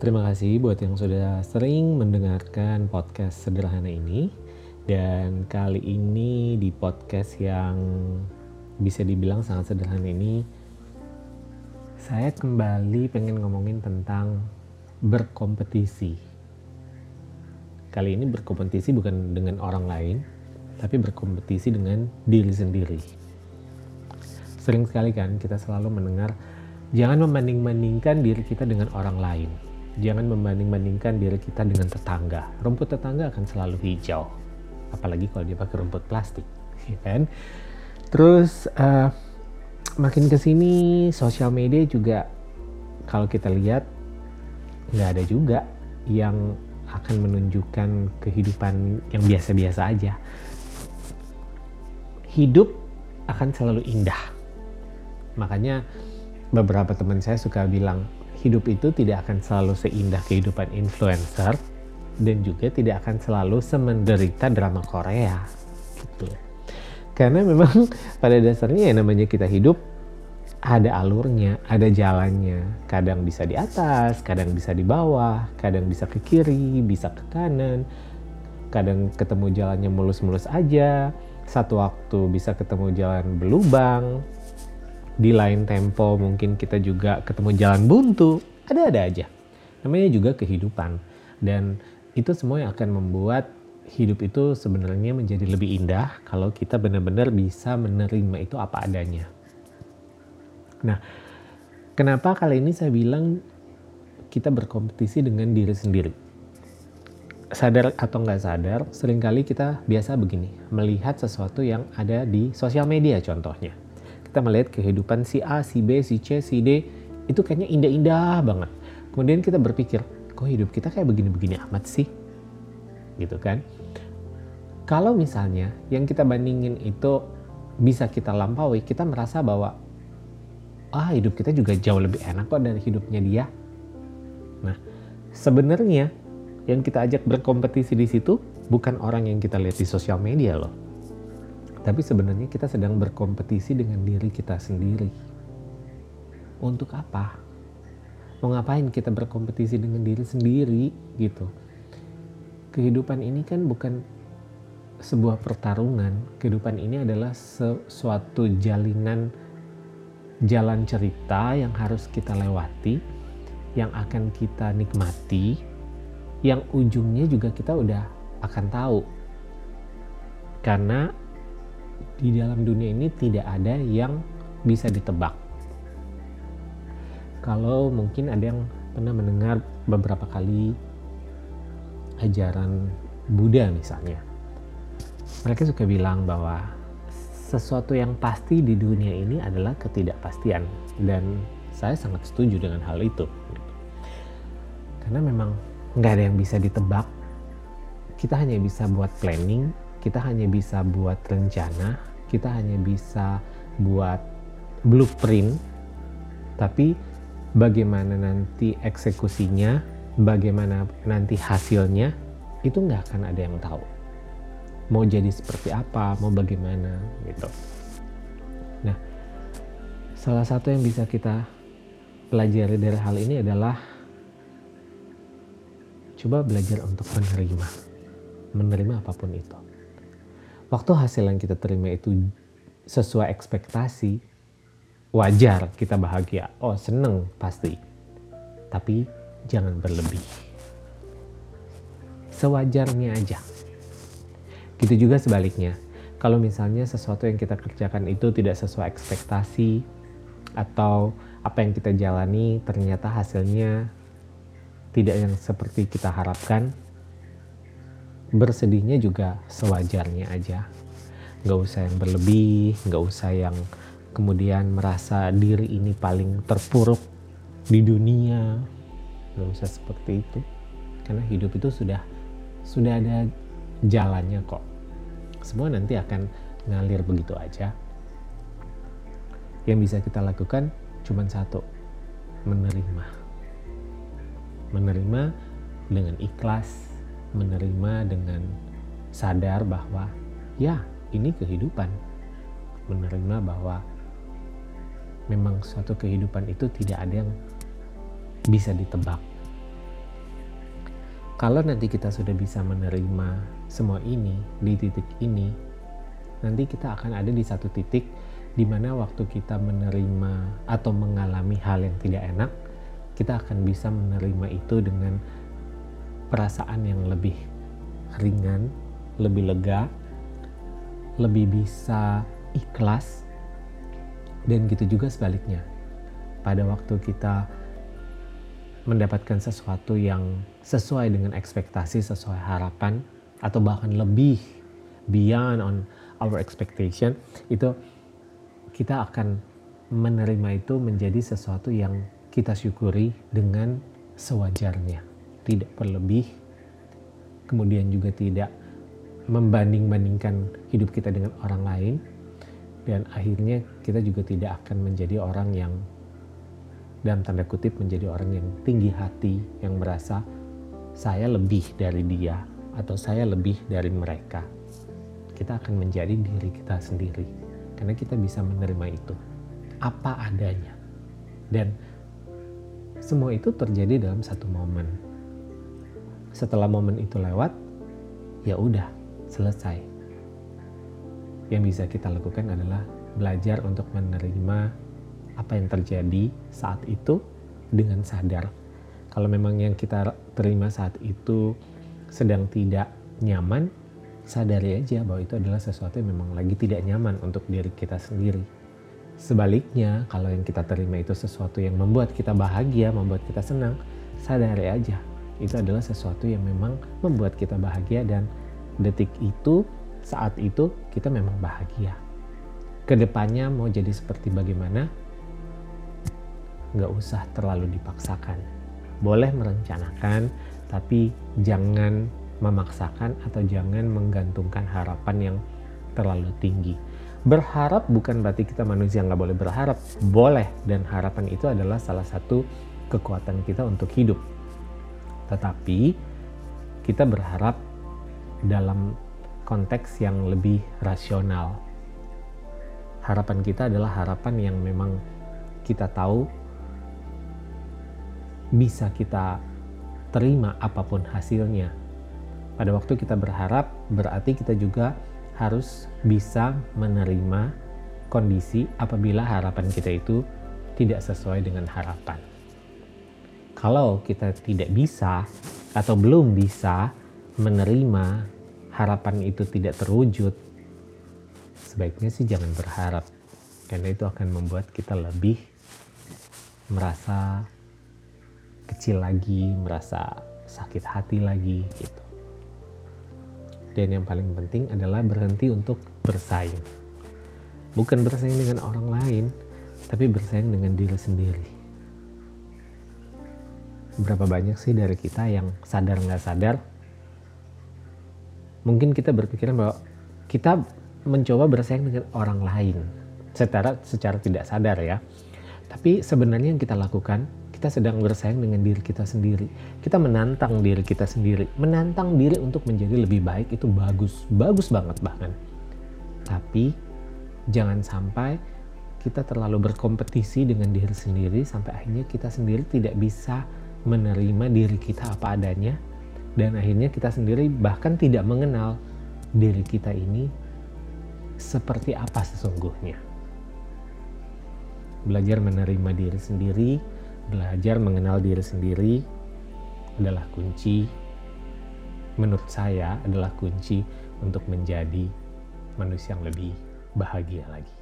Terima kasih buat yang sudah sering mendengarkan podcast sederhana ini. Dan kali ini di podcast yang bisa dibilang sangat sederhana ini, saya kembali pengen ngomongin tentang berkompetisi. Kali ini berkompetisi bukan dengan orang lain, tapi berkompetisi dengan diri sendiri. Sering sekali kan kita selalu mendengar, jangan membanding-bandingkan diri kita dengan orang lain jangan membanding-bandingkan diri kita dengan tetangga. Rumput tetangga akan selalu hijau, apalagi kalau dia pakai rumput plastik, ya kan? Terus uh, makin ke sini sosial media juga kalau kita lihat nggak ada juga yang akan menunjukkan kehidupan yang biasa-biasa aja. Hidup akan selalu indah. Makanya beberapa teman saya suka bilang hidup itu tidak akan selalu seindah kehidupan influencer dan juga tidak akan selalu semenderita drama Korea gitu. Karena memang pada dasarnya ya namanya kita hidup ada alurnya, ada jalannya. Kadang bisa di atas, kadang bisa di bawah, kadang bisa ke kiri, bisa ke kanan. Kadang ketemu jalannya mulus-mulus aja. Satu waktu bisa ketemu jalan berlubang, di lain tempo mungkin kita juga ketemu jalan buntu, ada-ada aja. Namanya juga kehidupan. Dan itu semua yang akan membuat hidup itu sebenarnya menjadi lebih indah kalau kita benar-benar bisa menerima itu apa adanya. Nah, kenapa kali ini saya bilang kita berkompetisi dengan diri sendiri? Sadar atau nggak sadar, sering kali kita biasa begini, melihat sesuatu yang ada di sosial media contohnya kita melihat kehidupan si A, si B, si C, si D itu kayaknya indah-indah banget. Kemudian kita berpikir, kok hidup kita kayak begini-begini amat sih? Gitu kan? Kalau misalnya yang kita bandingin itu bisa kita lampaui, kita merasa bahwa ah hidup kita juga jauh lebih enak kok dari hidupnya dia. Nah, sebenarnya yang kita ajak berkompetisi di situ bukan orang yang kita lihat di sosial media loh tapi sebenarnya kita sedang berkompetisi dengan diri kita sendiri. Untuk apa? Mau ngapain kita berkompetisi dengan diri sendiri gitu? Kehidupan ini kan bukan sebuah pertarungan. Kehidupan ini adalah sesuatu jalinan jalan cerita yang harus kita lewati, yang akan kita nikmati, yang ujungnya juga kita udah akan tahu. Karena di dalam dunia ini tidak ada yang bisa ditebak. Kalau mungkin ada yang pernah mendengar beberapa kali ajaran Buddha misalnya. Mereka suka bilang bahwa sesuatu yang pasti di dunia ini adalah ketidakpastian dan saya sangat setuju dengan hal itu. Karena memang nggak ada yang bisa ditebak. Kita hanya bisa buat planning, kita hanya bisa buat rencana, kita hanya bisa buat blueprint tapi bagaimana nanti eksekusinya bagaimana nanti hasilnya itu nggak akan ada yang tahu. Mau jadi seperti apa mau bagaimana gitu. Nah salah satu yang bisa kita pelajari dari hal ini adalah coba belajar untuk menerima menerima apa pun itu waktu hasil yang kita terima itu sesuai ekspektasi, wajar kita bahagia. Oh, seneng pasti. Tapi jangan berlebih. Sewajarnya aja. Gitu juga sebaliknya. Kalau misalnya sesuatu yang kita kerjakan itu tidak sesuai ekspektasi atau apa yang kita jalani ternyata hasilnya tidak yang seperti kita harapkan, bersedihnya juga sewajarnya aja. Nggak usah yang berlebih nggak usah yang kemudian merasa diri ini paling terpuruk di dunia. Nggak usah seperti itu. Karena hidup itu sudah sudah ada jalannya kok. Semua nanti akan ngalir begitu aja. Yang bisa kita lakukan cuma satu menerima. Menerima dengan ikhlas menerima dengan sadar bahwa ya ini kehidupan. Menerima bahwa memang suatu kehidupan itu tidak ada yang bisa ditebak. Kalau nanti kita sudah bisa menerima semua ini di titik ini, nanti kita akan ada di satu titik di mana waktu kita menerima atau mengalami hal yang tidak enak, kita akan bisa menerima itu dengan perasaan yang lebih ringan, lebih lega, lebih bisa ikhlas, dan gitu juga sebaliknya. Pada waktu kita mendapatkan sesuatu yang sesuai dengan ekspektasi, sesuai harapan, atau bahkan lebih beyond on our expectation, itu kita akan menerima itu menjadi sesuatu yang kita syukuri dengan sewajarnya, tidak berlebih, kemudian juga tidak membanding-bandingkan hidup kita dengan orang lain, dan akhirnya kita juga tidak akan menjadi orang yang dalam tanda kutip menjadi orang yang tinggi hati yang merasa saya lebih dari dia atau saya lebih dari mereka. Kita akan menjadi diri kita sendiri karena kita bisa menerima itu apa adanya. Dan semua itu terjadi dalam satu momen. Setelah momen itu lewat, ya udah selesai. Yang bisa kita lakukan adalah belajar untuk menerima apa yang terjadi saat itu dengan sadar. Kalau memang yang kita terima saat itu sedang tidak nyaman, sadari aja bahwa itu adalah sesuatu yang memang lagi tidak nyaman untuk diri kita sendiri. Sebaliknya, kalau yang kita terima itu sesuatu yang membuat kita bahagia, membuat kita senang, sadari aja. Itu adalah sesuatu yang memang membuat kita bahagia dan detik itu, saat itu kita memang bahagia. Ke depannya mau jadi seperti bagaimana, nggak usah terlalu dipaksakan. Boleh merencanakan, tapi jangan memaksakan atau jangan menggantungkan harapan yang terlalu tinggi. Berharap bukan berarti kita manusia nggak boleh berharap, boleh dan harapan itu adalah salah satu kekuatan kita untuk hidup. Tetapi kita berharap dalam konteks yang lebih rasional. Harapan kita adalah harapan yang memang kita tahu bisa kita terima apa pun hasilnya. Pada waktu kita berharap, berarti kita juga harus bisa menerima kondisi apabila harapan kita itu tidak sesuai dengan harapan. Kalau kita tidak bisa atau belum bisa menerima harapan itu tidak terwujud, sebaiknya sih jangan berharap, karena itu akan membuat kita lebih merasa kecil lagi, merasa sakit hati lagi gitu. Dan yang paling penting adalah berhenti untuk bersaing. Bukan bersaing dengan orang lain, tapi bersaing dengan diri sendiri. Berapa banyak sih dari kita yang sadar nggak sadar, mungkin kita berpikiran bahwa kita mencoba bersaing dengan orang lain secara secara tidak sadar ya. Tapi sebenarnya yang kita lakukan kita sedang bersaing dengan diri kita sendiri. Kita menantang diri kita sendiri. Menantang diri untuk menjadi lebih baik itu bagus, bagus banget bahkan. Tapi jangan sampai kita terlalu berkompetisi dengan diri sendiri sampai akhirnya kita sendiri tidak bisa menerima diri kita apa adanya dan akhirnya kita sendiri bahkan tidak mengenal diri kita ini seperti apa sesungguhnya. Belajar menerima diri sendiri, belajar mengenal diri sendiri adalah kunci menurut saya adalah kunci untuk menjadi manusia yang lebih bahagia lagi.